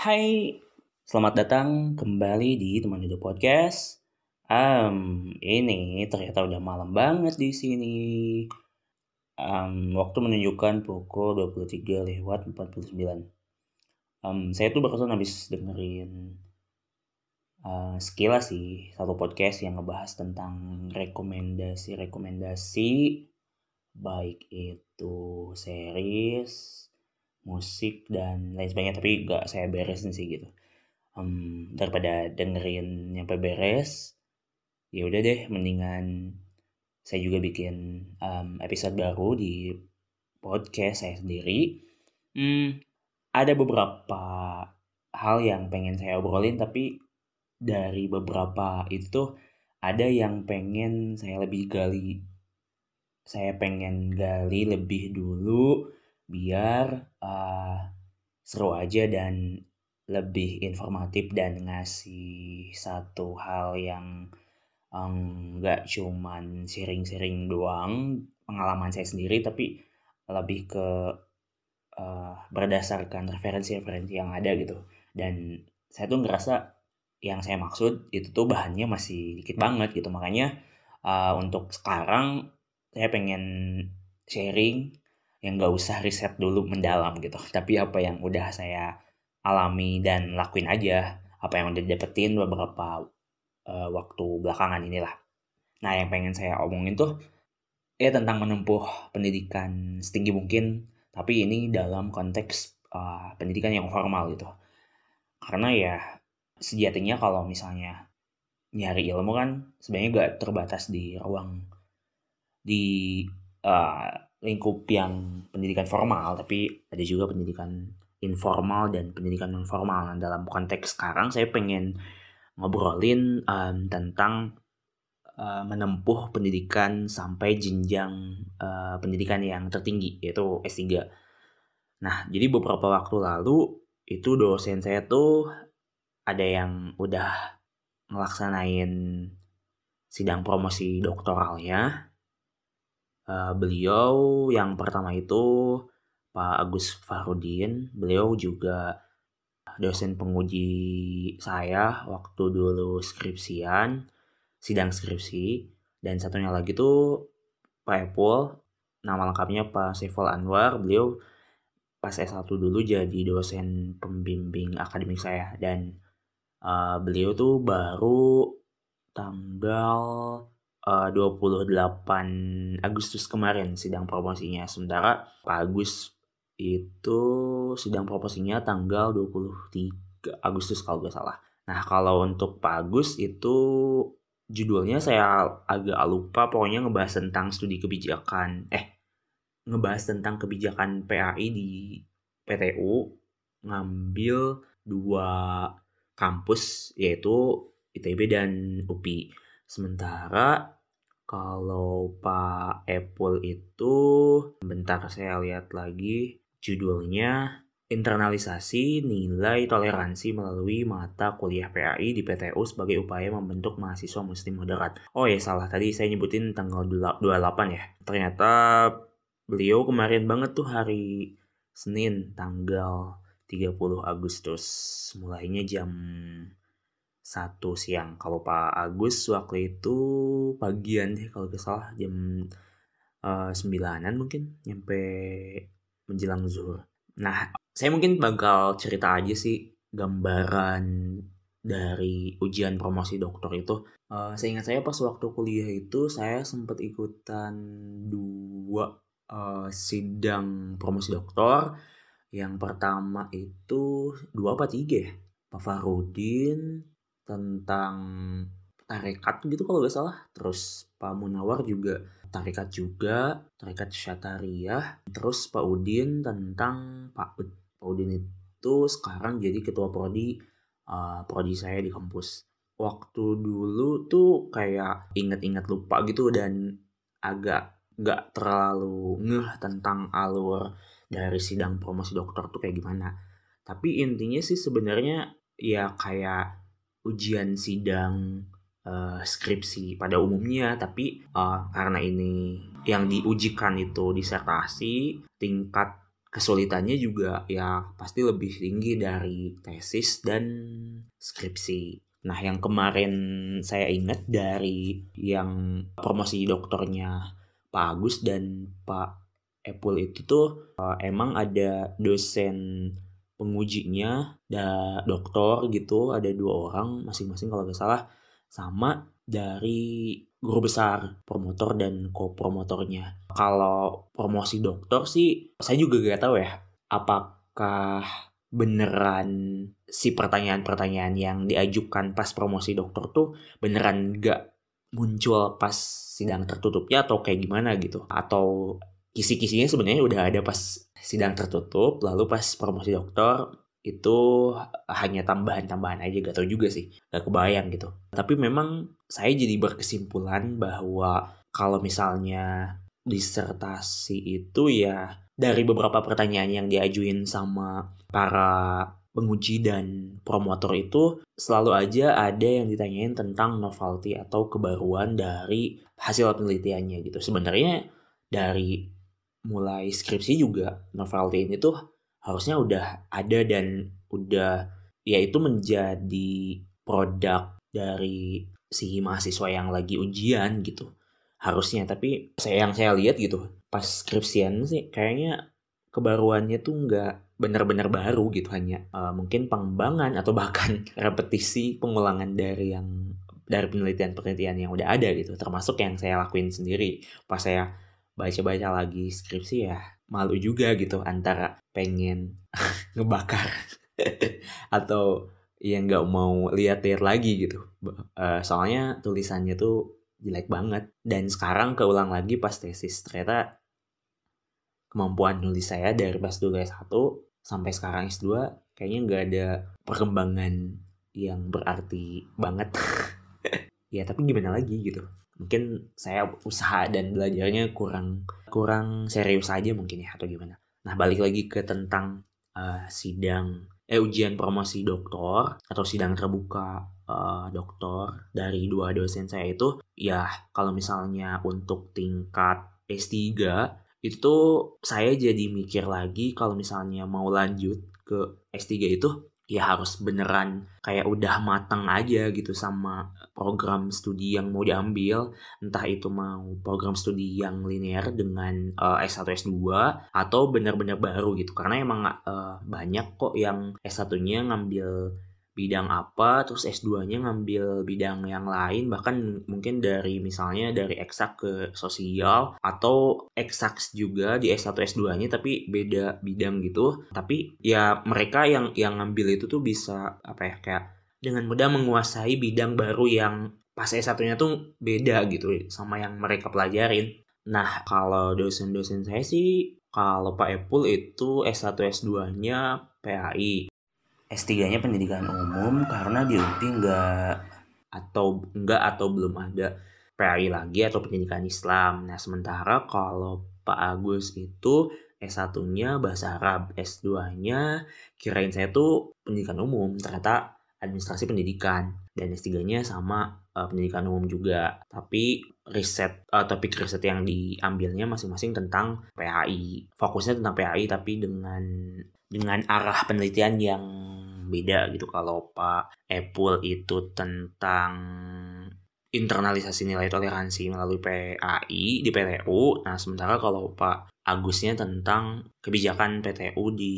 Hai, selamat datang kembali di Teman Hidup Podcast. Um, ini ternyata udah malam banget di sini. Um, waktu menunjukkan pukul 23 lewat 49. Um, saya tuh barusan habis dengerin uh, sekilas sih satu podcast yang ngebahas tentang rekomendasi-rekomendasi baik itu series, musik dan lain sebagainya tapi gak saya beresin sih gitu. Um, daripada dengerin nyampe beres ya udah deh mendingan saya juga bikin um, episode baru di podcast saya sendiri. Hmm, ada beberapa hal yang pengen saya obrolin tapi dari beberapa itu ada yang pengen saya lebih gali saya pengen gali lebih dulu biar uh, seru aja dan lebih informatif dan ngasih satu hal yang nggak um, cuman sharing-sharing doang pengalaman saya sendiri tapi lebih ke uh, berdasarkan referensi-referensi yang ada gitu. Dan saya tuh ngerasa yang saya maksud itu tuh bahannya masih dikit banget gitu. Makanya uh, untuk sekarang saya pengen sharing yang nggak usah riset dulu mendalam gitu. Tapi apa yang udah saya alami dan lakuin aja apa yang udah dapetin beberapa uh, waktu belakangan inilah. Nah yang pengen saya omongin tuh ya tentang menempuh pendidikan setinggi mungkin tapi ini dalam konteks uh, pendidikan yang formal gitu. Karena ya sejatinya kalau misalnya nyari ilmu kan sebenarnya gak terbatas di ruang di uh, lingkup yang pendidikan formal tapi ada juga pendidikan informal dan pendidikan non formal nah, dalam konteks sekarang saya pengen ngobrolin um, tentang uh, menempuh pendidikan sampai jenjang uh, pendidikan yang tertinggi yaitu S3 nah jadi beberapa waktu lalu itu dosen saya tuh ada yang udah ngelaksanain sidang promosi doktoralnya Uh, beliau yang pertama itu Pak Agus Farudin, beliau juga dosen penguji saya waktu dulu skripsian, sidang skripsi, dan satunya lagi tuh Pak Epul, nama lengkapnya Pak Saiful Anwar, beliau pas S1 dulu jadi dosen pembimbing akademik saya. Dan uh, beliau tuh baru tanggal uh, 28 Agustus kemarin sidang promosinya. Sementara Pak Agus itu sidang promosinya tanggal 23 Agustus kalau nggak salah. Nah kalau untuk Pak Agus itu judulnya saya agak lupa pokoknya ngebahas tentang studi kebijakan eh ngebahas tentang kebijakan PAI di PTU ngambil dua kampus yaitu ITB dan UPI. Sementara kalau Pak Apple itu bentar saya lihat lagi judulnya internalisasi nilai toleransi melalui mata kuliah PAI di PTU sebagai upaya membentuk mahasiswa muslim moderat. Oh ya salah tadi saya nyebutin tanggal 28 ya. Ternyata beliau kemarin banget tuh hari Senin tanggal 30 Agustus. Mulainya jam satu siang. Kalau Pak Agus waktu itu pagian deh kalau gak salah jam uh, sembilanan mungkin nyampe menjelang zuhur. Nah, saya mungkin bakal cerita aja sih gambaran dari ujian promosi dokter itu. Uh, saya ingat saya pas waktu kuliah itu saya sempat ikutan dua uh, sidang promosi dokter. Yang pertama itu dua apa tiga ya? Pak Farudin, tentang tarekat gitu kalau gak salah. Terus Pak Munawar juga tarekat juga, tarekat Syatariah. Terus Pak Udin tentang Pak Ud. Pak Udin itu sekarang jadi ketua prodi uh, prodi saya di kampus. Waktu dulu tuh kayak inget-inget lupa gitu dan agak nggak terlalu ngeh tentang alur dari sidang promosi dokter tuh kayak gimana. Tapi intinya sih sebenarnya ya kayak ujian sidang uh, skripsi pada umumnya tapi uh, karena ini yang diujikan itu disertasi tingkat kesulitannya juga ya pasti lebih tinggi dari tesis dan skripsi. Nah, yang kemarin saya ingat dari yang promosi dokternya Pak Agus dan Pak Epul itu tuh uh, emang ada dosen pengujinya, ada dokter gitu, ada dua orang masing-masing kalau nggak salah, sama dari guru besar promotor dan co-promotornya. Kalau promosi dokter sih, saya juga gak tahu ya, apakah beneran si pertanyaan-pertanyaan yang diajukan pas promosi dokter tuh beneran gak muncul pas sidang tertutupnya atau kayak gimana gitu atau kisi-kisinya sebenarnya udah ada pas sidang tertutup lalu pas promosi dokter itu hanya tambahan-tambahan aja gak tau juga sih gak kebayang gitu tapi memang saya jadi berkesimpulan bahwa kalau misalnya disertasi itu ya dari beberapa pertanyaan yang diajuin sama para penguji dan promotor itu selalu aja ada yang ditanyain tentang novelty atau kebaruan dari hasil penelitiannya gitu. Sebenarnya dari mulai skripsi juga novelty ini tuh harusnya udah ada dan udah ya itu menjadi produk dari si mahasiswa yang lagi ujian gitu. Harusnya tapi saya yang saya lihat gitu pas skripsian sih kayaknya kebaruannya tuh nggak benar-benar baru gitu hanya uh, mungkin pengembangan atau bahkan repetisi pengulangan dari yang dari penelitian-penelitian yang udah ada gitu termasuk yang saya lakuin sendiri. Pas saya baca-baca lagi skripsi ya malu juga gitu antara pengen ngebakar atau yang nggak mau lihat-lihat lagi gitu. Uh, soalnya tulisannya tuh jelek banget. Dan sekarang keulang lagi pas tesis ternyata kemampuan nulis saya dari pas dulu S1 sampai sekarang S2 kayaknya nggak ada perkembangan yang berarti banget. Ya tapi gimana lagi gitu mungkin saya usaha dan belajarnya kurang kurang serius aja mungkin ya atau gimana. Nah balik lagi ke tentang uh, sidang eh ujian promosi doktor atau sidang terbuka uh, doktor dari dua dosen saya itu ya kalau misalnya untuk tingkat S3 itu saya jadi mikir lagi kalau misalnya mau lanjut ke S3 itu ya harus beneran kayak udah matang aja gitu sama program studi yang mau diambil. Entah itu mau program studi yang linear dengan uh, S1 S2 atau bener-bener baru gitu. Karena emang uh, banyak kok yang S1-nya ngambil bidang apa terus S2-nya ngambil bidang yang lain bahkan mungkin dari misalnya dari eksak ke sosial atau eksak juga di S1 S2-nya tapi beda bidang gitu. Tapi ya mereka yang yang ngambil itu tuh bisa apa ya kayak dengan mudah menguasai bidang baru yang pas S1-nya tuh beda gitu sama yang mereka pelajarin. Nah kalau dosen-dosen saya sih kalau Pak Epul itu S1 S2-nya PAI S3-nya pendidikan umum karena di UPI enggak atau enggak atau belum ada PAI lagi atau pendidikan Islam. Nah, sementara kalau Pak Agus itu S1-nya bahasa Arab, S2-nya kirain saya tuh pendidikan umum, ternyata administrasi pendidikan dan S3-nya sama uh, pendidikan umum juga. Tapi riset uh, topik riset yang diambilnya masing-masing tentang PAI. Fokusnya tentang PAI tapi dengan dengan arah penelitian yang beda gitu kalau Pak Apple itu tentang internalisasi nilai toleransi melalui PAI di PTU. Nah, sementara kalau Pak Agusnya tentang kebijakan PTU di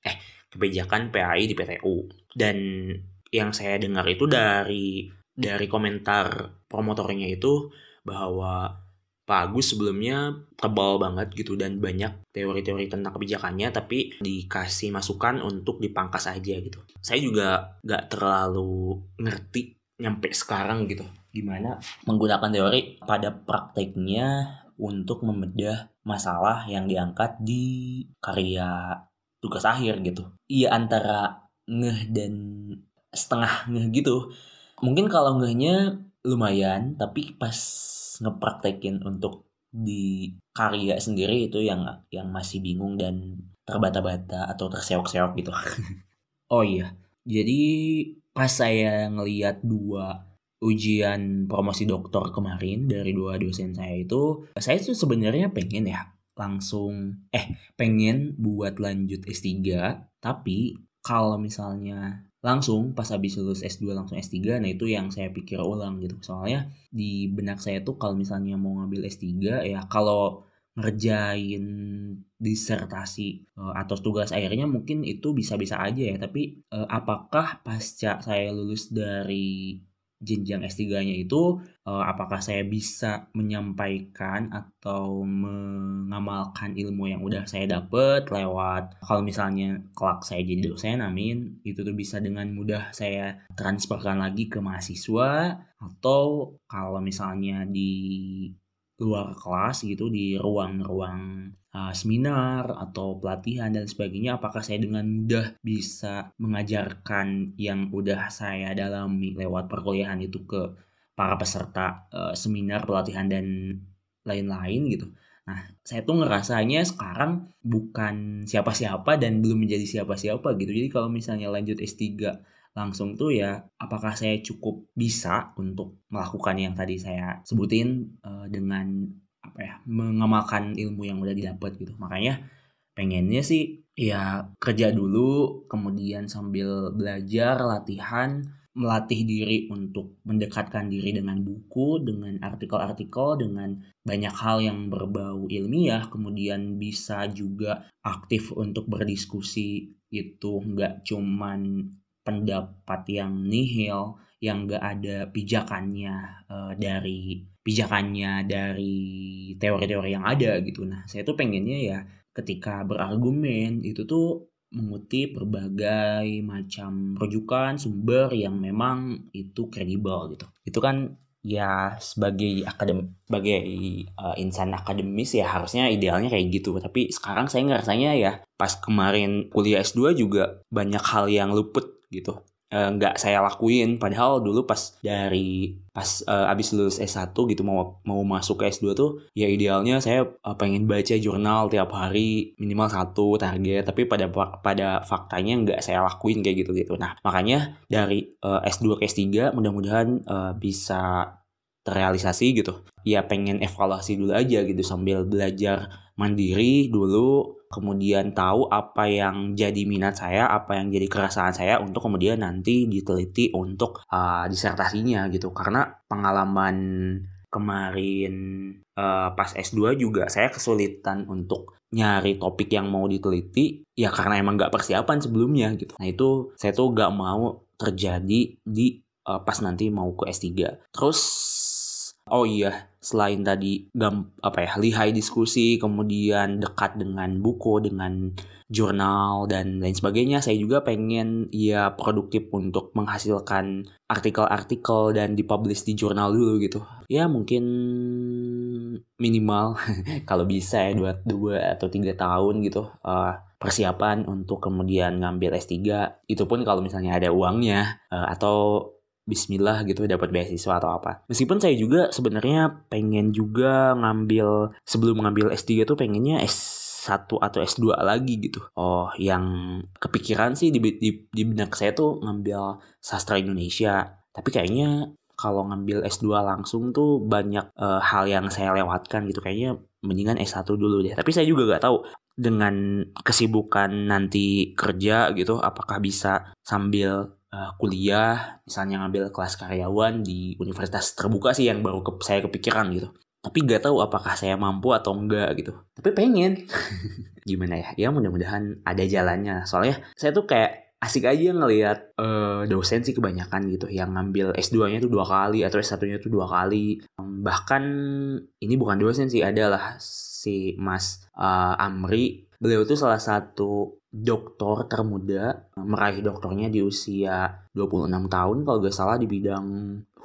eh kebijakan PAI di PTU. Dan yang saya dengar itu dari dari komentar promotornya itu bahwa Pak Agus sebelumnya tebal banget gitu dan banyak teori-teori tentang kebijakannya tapi dikasih masukan untuk dipangkas aja gitu. Saya juga gak terlalu ngerti nyampe sekarang gitu gimana menggunakan teori pada prakteknya untuk membedah masalah yang diangkat di karya tugas akhir gitu. Iya antara ngeh dan setengah ngeh gitu. Mungkin kalau ngehnya lumayan tapi pas ngepraktekin untuk di karya sendiri itu yang yang masih bingung dan terbata-bata atau terseok-seok gitu. oh iya, jadi pas saya ngeliat dua ujian promosi doktor kemarin dari dua dosen saya itu, saya tuh sebenarnya pengen ya langsung eh pengen buat lanjut S3 tapi kalau misalnya langsung pas habis lulus S2 langsung S3 nah itu yang saya pikir ulang gitu. Soalnya di benak saya tuh kalau misalnya mau ngambil S3 ya kalau ngerjain disertasi uh, atau tugas akhirnya mungkin itu bisa-bisa aja ya. Tapi uh, apakah pasca saya lulus dari jenjang S3-nya itu uh, apakah saya bisa menyampaikan atau mengamalkan ilmu yang udah saya dapat lewat kalau misalnya kelak saya jadi dosen amin itu tuh bisa dengan mudah saya transferkan lagi ke mahasiswa atau kalau misalnya di luar kelas gitu di ruang-ruang uh, seminar atau pelatihan dan sebagainya apakah saya dengan mudah bisa mengajarkan yang udah saya dalami lewat perkuliahan itu ke para peserta uh, seminar pelatihan dan lain-lain gitu Nah, saya tuh ngerasanya sekarang bukan siapa-siapa dan belum menjadi siapa-siapa gitu. Jadi kalau misalnya lanjut S3 langsung tuh ya apakah saya cukup bisa untuk melakukan yang tadi saya sebutin uh, dengan apa ya mengamalkan ilmu yang udah didapat gitu. Makanya pengennya sih ya kerja dulu kemudian sambil belajar latihan melatih diri untuk mendekatkan diri dengan buku, dengan artikel-artikel, dengan banyak hal yang berbau ilmiah, kemudian bisa juga aktif untuk berdiskusi itu nggak cuman pendapat yang nihil yang gak ada pijakannya uh, dari pijakannya dari teori-teori yang ada gitu. Nah, saya tuh pengennya ya ketika berargumen itu tuh mengutip berbagai macam rujukan sumber yang memang itu kredibel gitu. Itu kan ya sebagai akadem sebagai uh, insan akademis ya harusnya idealnya kayak gitu tapi sekarang saya ngerasanya ya pas kemarin kuliah S2 juga banyak hal yang luput gitu. Eh, nggak uh, saya lakuin. Padahal dulu pas dari pas uh, abis lulus S1 gitu mau mau masuk ke S2 tuh ya idealnya saya uh, pengen baca jurnal tiap hari minimal satu target. Tapi pada pada faktanya nggak saya lakuin kayak gitu gitu. Nah makanya dari uh, S2 ke S3 mudah-mudahan uh, bisa terrealisasi gitu. Ya pengen evaluasi dulu aja gitu sambil belajar mandiri dulu kemudian tahu apa yang jadi minat saya, apa yang jadi kerasaan saya untuk kemudian nanti diteliti untuk uh, disertasinya gitu. Karena pengalaman kemarin uh, pas S2 juga saya kesulitan untuk nyari topik yang mau diteliti ya karena emang nggak persiapan sebelumnya gitu. Nah itu saya tuh nggak mau terjadi di uh, pas nanti mau ke S3. Terus Oh iya, selain tadi gam, apa ya lihai diskusi, kemudian dekat dengan buku, dengan jurnal dan lain sebagainya, saya juga pengen ya produktif untuk menghasilkan artikel-artikel dan dipublish di jurnal dulu gitu. Ya mungkin minimal kalau bisa ya dua, dua atau tiga tahun gitu uh, persiapan untuk kemudian ngambil S3 itu pun kalau misalnya ada uangnya uh, atau Bismillah gitu dapat beasiswa atau apa. Meskipun saya juga sebenarnya pengen juga ngambil sebelum ngambil S3 tuh pengennya S1 atau S2 lagi gitu. Oh, yang kepikiran sih di, di, di benak saya tuh ngambil sastra Indonesia. Tapi kayaknya kalau ngambil S2 langsung tuh banyak uh, hal yang saya lewatkan gitu. Kayaknya mendingan S1 dulu deh. Tapi saya juga gak tahu dengan kesibukan nanti kerja gitu apakah bisa sambil uh, kuliah misalnya ngambil kelas karyawan di universitas terbuka sih yang baru ke, saya kepikiran gitu. Tapi gak tahu apakah saya mampu atau enggak gitu. Tapi pengen. Gimana ya? Ya mudah-mudahan ada jalannya soalnya saya tuh kayak asik aja ngelihat uh, dosen sih kebanyakan gitu yang ngambil S2-nya tuh dua kali atau S1-nya tuh dua kali. Bahkan ini bukan dosen sih adalah si Mas uh, Amri. Beliau tuh salah satu doktor termuda meraih doktornya di usia 26 tahun kalau gak salah di bidang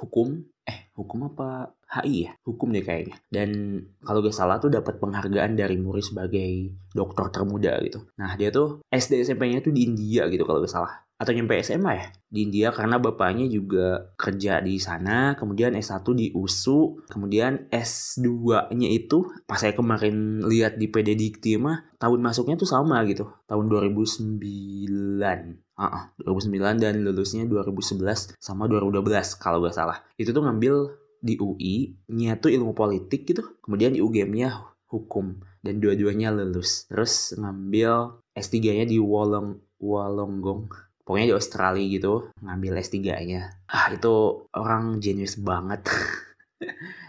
hukum. Eh hukum apa HI ya? Hukum deh kayaknya. Dan kalau gak salah tuh dapat penghargaan dari Muri sebagai dokter termuda gitu. Nah dia tuh SD SMP-nya tuh di India gitu kalau gak salah atau nyampe SMA ya di India karena bapaknya juga kerja di sana kemudian S1 di USU kemudian S2-nya itu pas saya kemarin lihat di PD Dikti mah tahun masuknya tuh sama gitu tahun 2009 Ah, uh, 2009 dan lulusnya 2011 sama 2012 kalau gak salah. Itu tuh ngambil di UI, nya tuh ilmu politik gitu. Kemudian di UGM-nya hukum dan dua-duanya lulus terus ngambil S3-nya di Wolong Wollongong pokoknya di Australia gitu ngambil S3-nya ah itu orang jenius banget.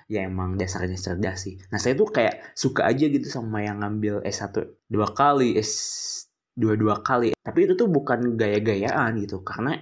Ya emang dasarnya cerdas sih. Nah saya tuh kayak suka aja gitu sama yang ngambil S1 dua kali S dua dua kali. Tapi itu tuh bukan gaya-gayaan gitu. Karena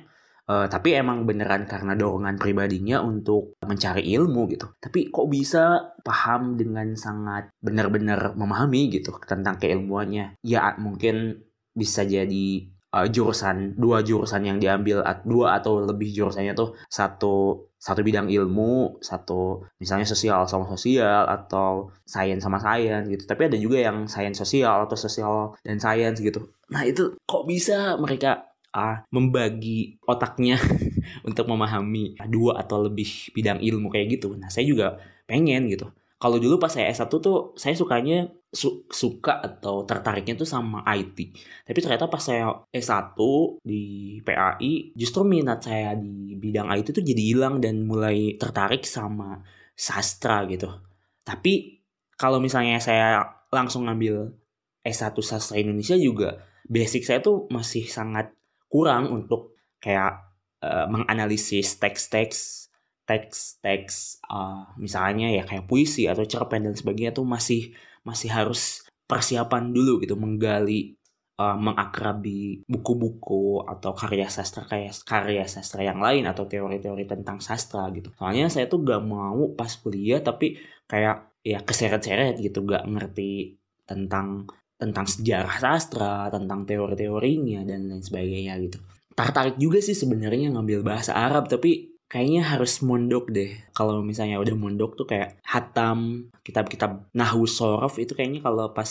uh, tapi emang beneran karena dorongan pribadinya untuk mencari ilmu gitu. Tapi kok bisa paham dengan sangat benar-benar memahami gitu tentang keilmuannya? Ya mungkin bisa jadi uh, jurusan dua jurusan yang diambil dua atau lebih jurusannya tuh satu satu bidang ilmu satu misalnya sosial sama sosial atau sains sama sains gitu. Tapi ada juga yang sains sosial atau sosial dan sains gitu. Nah itu kok bisa mereka uh, membagi otaknya untuk memahami dua atau lebih bidang ilmu kayak gitu? Nah saya juga pengen gitu kalau dulu pas saya S1 tuh saya sukanya su suka atau tertariknya tuh sama IT. Tapi ternyata pas saya S1 di PAI justru minat saya di bidang IT tuh jadi hilang dan mulai tertarik sama sastra gitu. Tapi kalau misalnya saya langsung ngambil S1 sastra Indonesia juga basic saya tuh masih sangat kurang untuk kayak uh, menganalisis teks-teks teks-teks uh, misalnya ya kayak puisi atau cerpen dan sebagainya tuh masih masih harus persiapan dulu gitu menggali uh, mengakrabi buku-buku atau karya sastra kayak karya sastra yang lain atau teori-teori tentang sastra gitu. Soalnya saya tuh gak mau pas kuliah tapi kayak ya keseret-seret gitu gak ngerti tentang tentang sejarah sastra tentang teori-teorinya dan lain sebagainya gitu. Tertarik juga sih sebenarnya ngambil bahasa Arab tapi kayaknya harus mondok deh. Kalau misalnya udah mondok tuh kayak hatam kitab-kitab nahwu sorof itu kayaknya kalau pas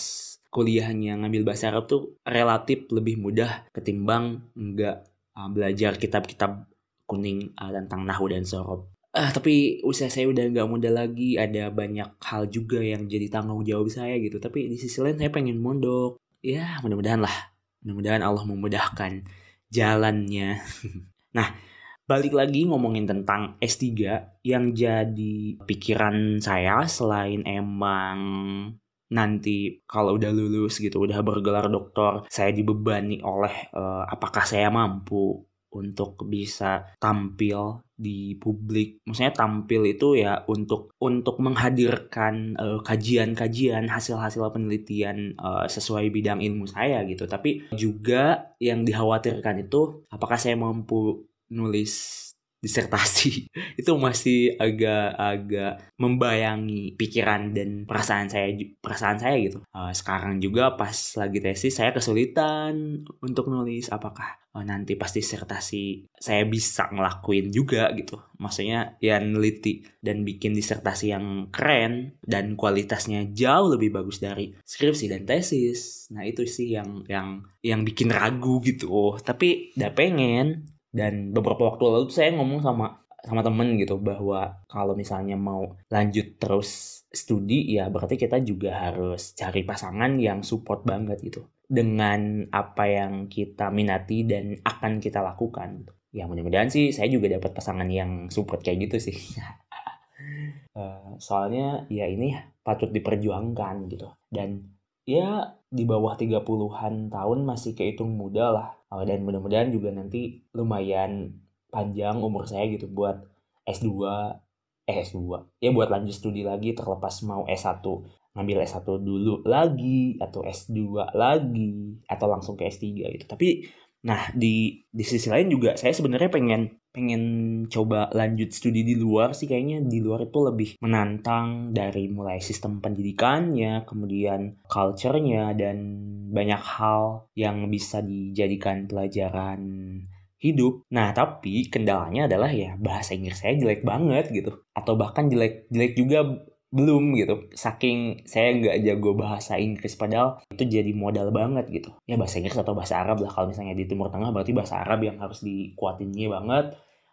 kuliahnya ngambil bahasa Arab tuh relatif lebih mudah ketimbang enggak uh, belajar kitab-kitab kuning uh, tentang nahwu dan sorof. Uh, tapi usia saya udah nggak muda lagi, ada banyak hal juga yang jadi tanggung jawab saya gitu. Tapi di sisi lain saya pengen mondok. Ya mudah-mudahan lah. Mudah-mudahan Allah memudahkan jalannya. nah, balik lagi ngomongin tentang S3 yang jadi pikiran saya selain emang nanti kalau udah lulus gitu udah bergelar doktor saya dibebani oleh uh, apakah saya mampu untuk bisa tampil di publik. Maksudnya tampil itu ya untuk untuk menghadirkan kajian kajian-kajian hasil-hasil penelitian uh, sesuai bidang ilmu saya gitu. Tapi juga yang dikhawatirkan itu apakah saya mampu nulis disertasi. Itu masih agak-agak membayangi pikiran dan perasaan saya perasaan saya gitu. Uh, sekarang juga pas lagi tesis saya kesulitan untuk nulis. Apakah uh, nanti pas disertasi saya bisa ngelakuin juga gitu? Maksudnya ya neliti dan bikin disertasi yang keren dan kualitasnya jauh lebih bagus dari skripsi dan tesis. Nah itu sih yang yang yang bikin ragu gitu. Oh tapi udah pengen dan beberapa waktu lalu saya ngomong sama sama temen gitu bahwa kalau misalnya mau lanjut terus studi ya berarti kita juga harus cari pasangan yang support banget gitu. Dengan apa yang kita minati dan akan kita lakukan ya mudah-mudahan sih saya juga dapat pasangan yang support kayak gitu sih. Uh, soalnya ya ini patut diperjuangkan gitu. Dan ya di bawah 30-an tahun masih kehitung muda lah. Uh, dan mudah-mudahan juga nanti lumayan panjang umur saya gitu buat S2 eh S2 ya buat lanjut studi lagi terlepas mau S1 ngambil S1 dulu lagi atau S2 lagi atau langsung ke S3 gitu. Tapi Nah, di di sisi lain juga saya sebenarnya pengen pengen coba lanjut studi di luar sih kayaknya di luar itu lebih menantang dari mulai sistem pendidikannya, kemudian culture-nya dan banyak hal yang bisa dijadikan pelajaran hidup. Nah, tapi kendalanya adalah ya bahasa Inggris saya jelek banget gitu. Atau bahkan jelek jelek juga belum gitu. Saking saya nggak jago bahasa Inggris padahal itu jadi modal banget gitu. Ya bahasa Inggris atau bahasa Arab lah. Kalau misalnya di Timur Tengah berarti bahasa Arab yang harus dikuatinnya banget.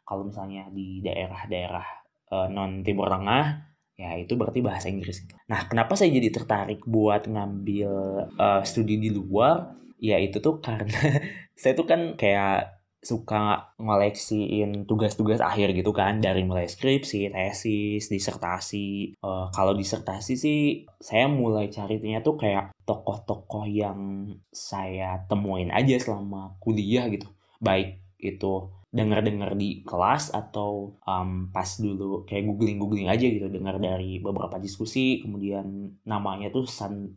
Kalau misalnya di daerah-daerah uh, non Timur Tengah ya itu berarti bahasa Inggris nah kenapa saya jadi tertarik buat ngambil uh, studi di luar? Ya itu tuh karena saya tuh kan kayak suka ngoleksiin tugas-tugas akhir gitu kan dari mulai skripsi, tesis, disertasi. Uh, kalau disertasi sih saya mulai carinya tuh kayak tokoh-tokoh yang saya temuin aja selama kuliah gitu. Baik itu dengar-dengar di kelas atau um, pas dulu kayak googling-googling aja gitu dengar dari beberapa diskusi kemudian namanya tuh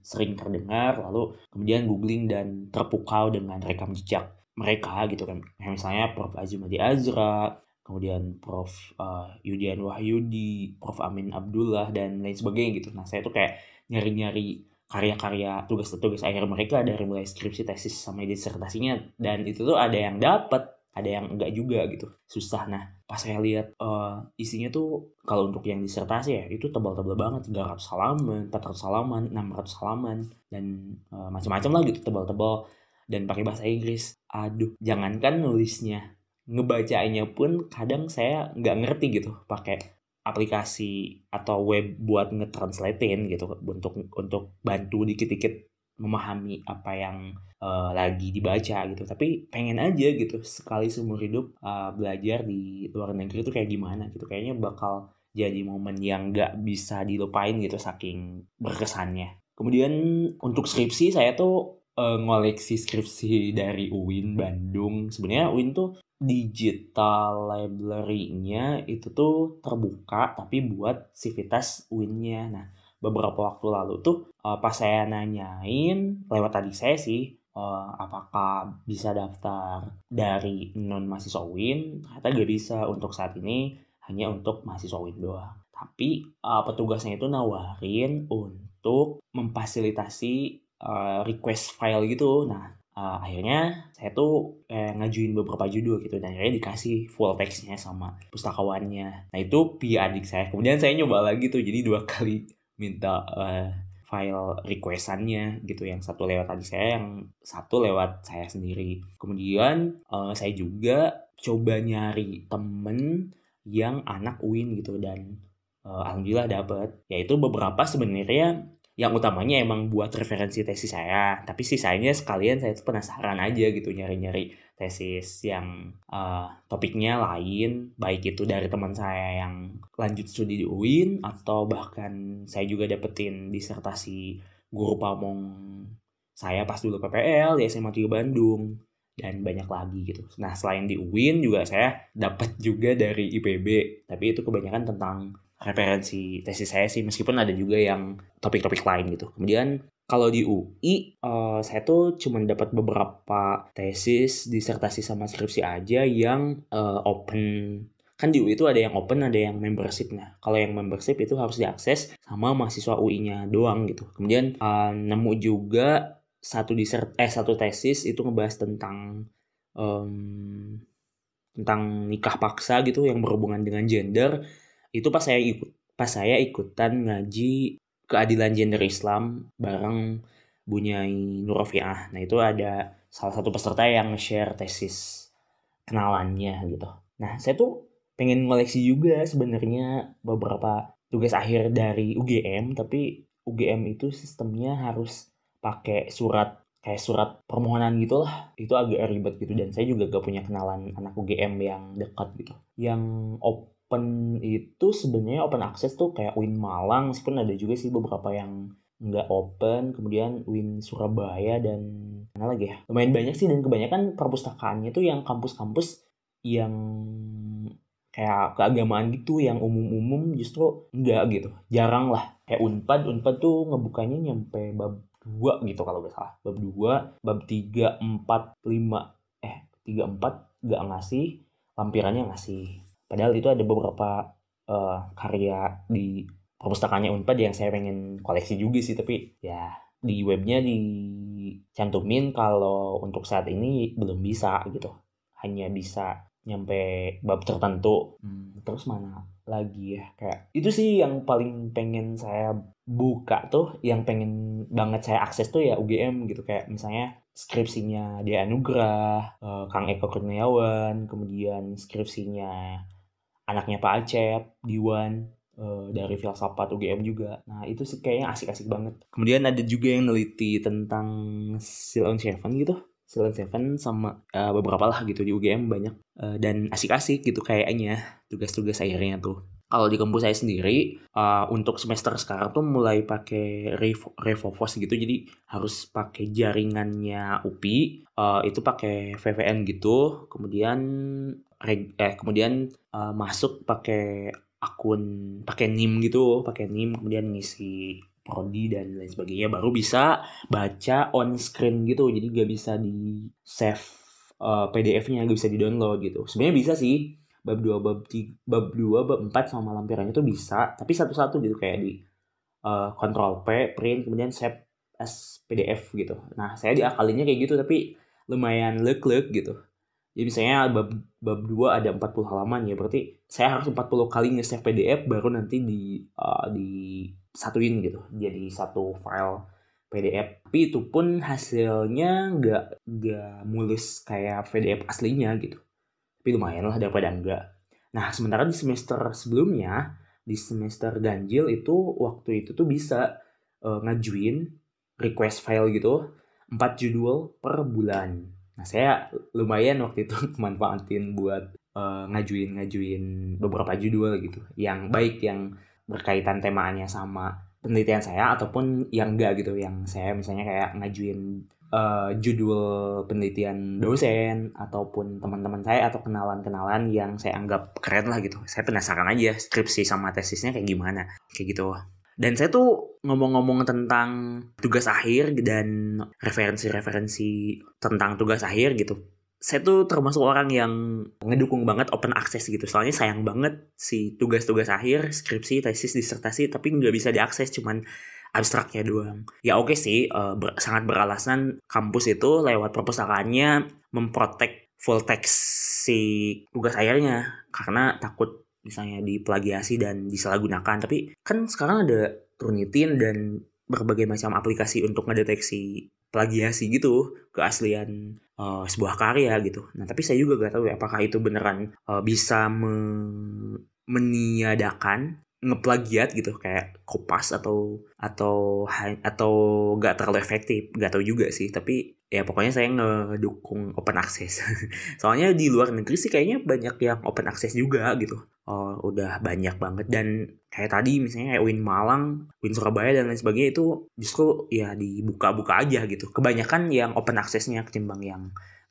sering terdengar lalu kemudian googling dan terpukau dengan rekam jejak mereka gitu kan. Misalnya Prof. Azumadi Azra kemudian Prof uh, Yudian Wahyudi Prof. Amin Abdullah dan lain sebagainya gitu. Nah saya tuh kayak nyari-nyari karya-karya tugas-tugas akhir mereka dari mulai skripsi tesis sampai disertasinya. Dan itu tuh ada yang dapat ada yang enggak juga gitu. Susah. Nah pas saya lihat uh, isinya tuh kalau untuk yang disertasi ya itu tebal-tebal banget. 300 halaman 400 halaman 600 halaman dan uh, macam-macam lah gitu tebal-tebal dan pakai bahasa Inggris. Aduh jangankan nulisnya ngebacanya pun kadang saya nggak ngerti gitu pakai aplikasi atau web buat ngetranslatein gitu untuk untuk bantu dikit-dikit memahami apa yang uh, lagi dibaca gitu. Tapi pengen aja gitu sekali seumur hidup uh, belajar di luar negeri itu kayak gimana gitu. Kayaknya bakal jadi momen yang nggak bisa dilupain gitu saking berkesannya. Kemudian untuk skripsi saya tuh uh, ngoleksi skripsi dari UIN Bandung. Sebenarnya UIN tuh digital library-nya itu tuh terbuka tapi buat civitas UIN-nya. Nah beberapa waktu lalu tuh uh, pas saya nanyain lewat tadi saya sih uh, apakah bisa daftar dari non mahasiswa UIN? Ternyata gak bisa untuk saat ini hanya untuk mahasiswa UIN doang. Tapi uh, petugasnya itu nawarin untuk memfasilitasi uh, request file gitu. Nah uh, akhirnya saya tuh eh, ngajuin beberapa judul gitu dan akhirnya dikasih full textnya sama pustakawannya. Nah itu via adik saya. Kemudian saya nyoba lagi tuh jadi dua kali minta uh, file requestannya gitu yang satu lewat tadi saya yang satu lewat saya sendiri. Kemudian uh, saya juga coba nyari temen yang anak UIN gitu dan uh, alhamdulillah dapet. Yaitu beberapa sebenarnya yang utamanya emang buat referensi tesis saya tapi sisanya sekalian saya tuh penasaran aja gitu nyari-nyari tesis yang uh, topiknya lain baik itu dari teman saya yang lanjut studi di UIN atau bahkan saya juga dapetin disertasi guru pamong saya pas dulu PPL di SMA 3 Bandung dan banyak lagi gitu. Nah selain di UIN juga saya dapat juga dari IPB tapi itu kebanyakan tentang referensi tesis saya sih meskipun ada juga yang topik-topik lain gitu. Kemudian kalau di UI uh, eh, saya tuh cuma dapat beberapa tesis disertasi sama skripsi aja yang uh, open. Kan di UI itu ada yang open ada yang membership nah kalau yang membership itu harus diakses sama mahasiswa UI-nya doang gitu. Kemudian uh, nemu juga satu disert eh satu tesis itu ngebahas tentang um, tentang nikah paksa gitu yang berhubungan dengan gender itu pas saya ikut pas saya ikutan ngaji keadilan gender Islam bareng Bunyai Nurofiah. Nah itu ada salah satu peserta yang share tesis kenalannya gitu. Nah saya tuh pengen ngoleksi juga sebenarnya beberapa tugas akhir dari UGM tapi UGM itu sistemnya harus pakai surat kayak surat permohonan gitu lah itu agak ribet gitu dan saya juga gak punya kenalan anak UGM yang dekat gitu yang op open itu sebenarnya open access tuh kayak Win Malang meskipun ada juga sih beberapa yang nggak open kemudian Win Surabaya dan mana lagi ya? Lumayan banyak sih dan kebanyakan perpustakaannya tuh yang kampus-kampus yang kayak keagamaan gitu yang umum-umum justru enggak gitu. Jarang lah. Kayak unpad unpad tuh ngebukanya nyampe bab dua gitu kalau gak salah. Bab dua bab tiga empat lima eh tiga empat nggak ngasih lampirannya ngasih Padahal itu ada beberapa uh, karya di perpustakaannya Unpad yang saya pengen koleksi juga sih, tapi ya di webnya dicantumin kalau untuk saat ini belum bisa gitu. Hanya bisa nyampe bab tertentu. Hmm, terus mana lagi ya kayak itu sih yang paling pengen saya buka tuh yang pengen banget saya akses tuh ya UGM gitu kayak misalnya skripsinya dia Anugrah, uh, Kang Eko Kurniawan, kemudian skripsinya anaknya Pak Acep, Diwan, uh, dari filsafat UGM juga. Nah itu sih kayaknya asik-asik banget. Kemudian ada juga yang neliti tentang Seal on Seven gitu. Silent Seven sama uh, beberapa lah gitu di UGM banyak uh, dan asik-asik gitu kayaknya tugas-tugas akhirnya tuh kalau di kampus saya sendiri uh, untuk semester sekarang tuh mulai pakai Revovos gitu jadi harus pakai jaringannya UPI uh, itu pakai VPN gitu kemudian eh kemudian uh, masuk pakai akun pakai NIM gitu pakai NIM kemudian ngisi prodi dan lain sebagainya baru bisa baca on screen gitu. Jadi gak bisa di save uh, PDF-nya gak bisa di download gitu. Sebenarnya bisa sih bab 2 bab 3 bab 2 bab 4 sama lampirannya tuh bisa tapi satu-satu gitu kayak di uh, P print kemudian save as PDF gitu. Nah saya diakalinya kayak gitu tapi lumayan lek-lek gitu jadi misalnya bab bab 2 ada 40 halaman ya berarti saya harus 40 kali nge-save PDF baru nanti di uh, di satuin gitu. Jadi satu file PDF tapi itu pun hasilnya nggak nggak mulus kayak PDF aslinya gitu. Tapi lumayan lah daripada enggak nah sementara di semester sebelumnya di semester ganjil itu waktu itu tuh bisa uh, ngajuin request file gitu 4 judul per bulan nah saya lumayan waktu itu manfaatin buat uh, ngajuin ngajuin beberapa judul gitu yang baik yang berkaitan temanya sama penelitian saya ataupun yang enggak gitu yang saya misalnya kayak ngajuin uh, judul penelitian dosen ataupun teman-teman saya atau kenalan-kenalan yang saya anggap keren lah gitu. Saya penasaran aja skripsi sama tesisnya kayak gimana, kayak gitu. Dan saya tuh ngomong-ngomong tentang tugas akhir dan referensi-referensi tentang tugas akhir gitu. Saya tuh termasuk orang yang ngedukung banget open access gitu. Soalnya sayang banget si tugas-tugas akhir, skripsi, tesis, disertasi, tapi nggak bisa diakses cuman abstraknya doang. Ya oke okay sih, uh, ber sangat beralasan kampus itu lewat perpustakaannya memprotek full text si tugas akhirnya karena takut misalnya diplagiasi dan disalahgunakan. Tapi kan sekarang ada Turnitin dan berbagai macam aplikasi untuk ngedeteksi plagiasi gitu keaslian uh, sebuah karya gitu. Nah tapi saya juga gak tahu ya apakah itu beneran uh, bisa me meniadakan ngeplagiat gitu kayak kopas atau atau atau gak terlalu efektif gak tau juga sih. Tapi ya pokoknya saya ngedukung open access. Soalnya di luar negeri sih kayaknya banyak yang open access juga gitu. Oh, udah banyak banget. Dan kayak tadi misalnya kayak Win Malang Win Surabaya dan lain sebagainya itu justru ya dibuka-buka aja gitu. Kebanyakan yang open accessnya ketimbang yang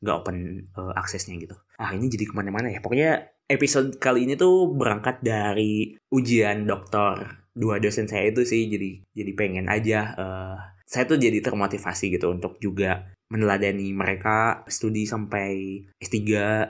gak open uh, aksesnya gitu. Ah ini jadi ke mana-mana ya. Pokoknya episode kali ini tuh berangkat dari ujian dokter dua dosen saya itu sih. Jadi jadi pengen aja. Uh, saya tuh jadi termotivasi gitu untuk juga meneladani mereka studi sampai S3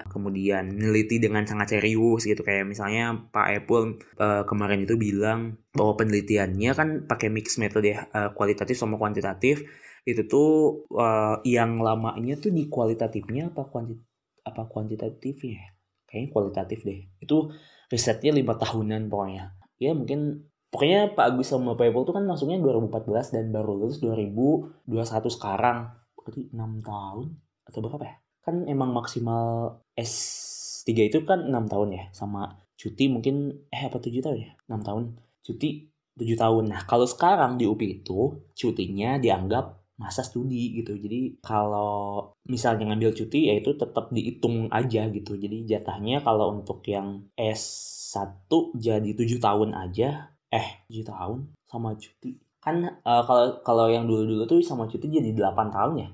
kemudian meneliti dengan sangat serius gitu kayak misalnya Pak Epul uh, kemarin itu bilang bahwa penelitiannya kan pakai mix metode uh, kualitatif sama kuantitatif itu tuh uh, yang lamanya tuh di kualitatifnya apa kuanti apa kuantitatifnya ya? kayaknya kualitatif deh. Itu risetnya lima tahunan pokoknya. Ya mungkin pokoknya Pak Agus sama Pak Epul tuh kan masuknya 2014 dan baru lulus 2021 sekarang. Berarti enam tahun atau berapa ya? Kan emang maksimal S3 itu kan enam tahun ya? Sama cuti mungkin eh apa tujuh tahun ya? Enam tahun. Cuti tujuh tahun. Nah kalau sekarang di UPI itu cutinya dianggap masa studi gitu. Jadi kalau misalnya ngambil cuti ya itu tetap dihitung aja gitu. Jadi jatahnya kalau untuk yang S1 jadi tujuh tahun aja eh tujuh tahun sama cuti. Kan uh, kalau kalau yang dulu-dulu tuh sama cuti jadi 8 tahun ya.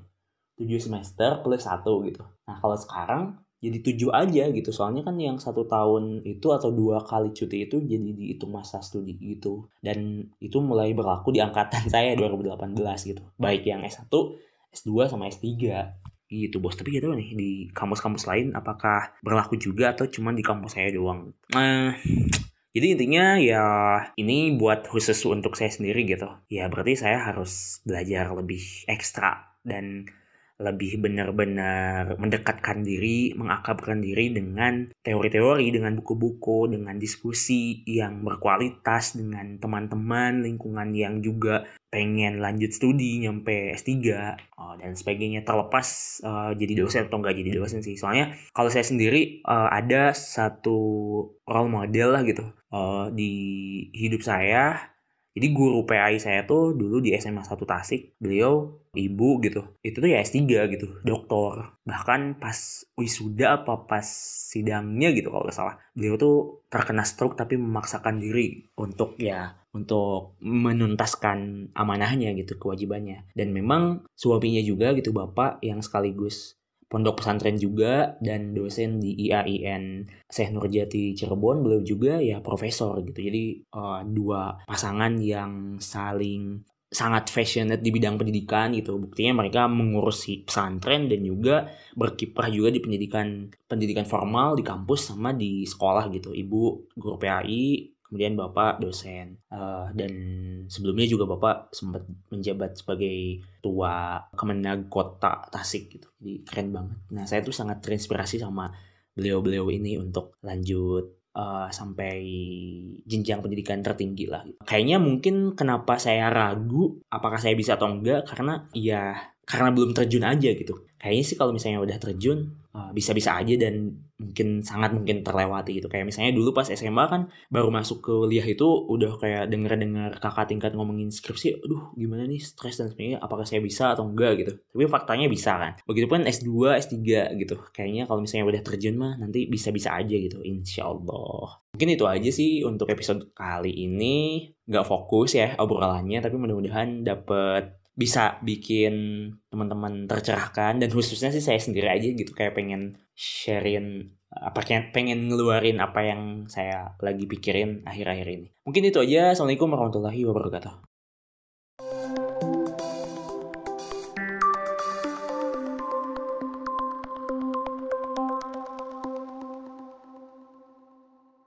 7 semester plus satu gitu. Nah kalau sekarang jadi tujuh aja gitu. Soalnya kan yang satu tahun itu atau dua kali cuti itu jadi dihitung masa studi gitu. Dan itu mulai berlaku di angkatan saya 2018 gitu. Baik yang S1 S2 sama S3 gitu. Bos tapi gitu nih di kampus-kampus lain apakah berlaku juga atau cuma di kampus saya doang? Nah jadi intinya ya ini buat khusus untuk saya sendiri gitu. Ya berarti saya harus belajar lebih ekstra dan lebih benar-benar mendekatkan diri, mengakrabkan diri dengan teori-teori, dengan buku-buku, dengan diskusi yang berkualitas, dengan teman-teman, lingkungan yang juga pengen lanjut studi nyampe S3 uh, dan sebagainya. Terlepas uh, jadi dosen atau enggak jadi dosen sih. Soalnya kalau saya sendiri uh, ada satu role model lah gitu uh, di hidup saya Jadi guru PAI saya tuh dulu di SMA 1 Tasik, beliau ibu gitu. Itu tuh ya S3 gitu, doktor. Bahkan pas wisuda apa pas sidangnya gitu kalau nggak salah. Beliau tuh terkena stroke tapi memaksakan diri untuk ya untuk menuntaskan amanahnya gitu, kewajibannya. Dan memang suaminya juga gitu bapak yang sekaligus pondok pesantren juga dan dosen di IAIN Syekh Nurjati Cirebon beliau juga ya profesor gitu. Jadi uh, dua pasangan yang saling sangat passionate di bidang pendidikan gitu. Buktinya mereka mengurusi pesantren dan juga berkiprah juga di pendidikan pendidikan formal di kampus sama di sekolah gitu. Ibu guru PAI kemudian bapak dosen uh, dan sebelumnya juga bapak sempat menjabat sebagai tua Kemenag Kota Tasik gitu jadi keren banget nah saya tuh sangat terinspirasi sama beliau-beliau ini untuk lanjut uh, sampai jenjang pendidikan tertinggi lah. Kayaknya mungkin kenapa saya ragu apakah saya bisa atau enggak karena ya karena belum terjun aja gitu. Kayaknya sih kalau misalnya udah terjun bisa-bisa uh, aja dan mungkin sangat mungkin terlewati gitu. Kayak misalnya dulu pas SMA kan baru masuk ke kuliah itu udah kayak denger-denger kakak tingkat ngomongin skripsi, aduh gimana nih stres dan sebagainya, apakah saya bisa atau enggak gitu. Tapi faktanya bisa kan. Begitupun S2, S3 gitu. Kayaknya kalau misalnya udah terjun mah nanti bisa-bisa aja gitu, insya Allah. Mungkin itu aja sih untuk episode kali ini. Gak fokus ya obrolannya, tapi mudah-mudahan dapet bisa bikin teman-teman tercerahkan dan khususnya sih saya sendiri aja gitu kayak pengen sharein apa pengen ngeluarin apa yang saya lagi pikirin akhir-akhir ini. Mungkin itu aja. Assalamualaikum warahmatullahi wabarakatuh.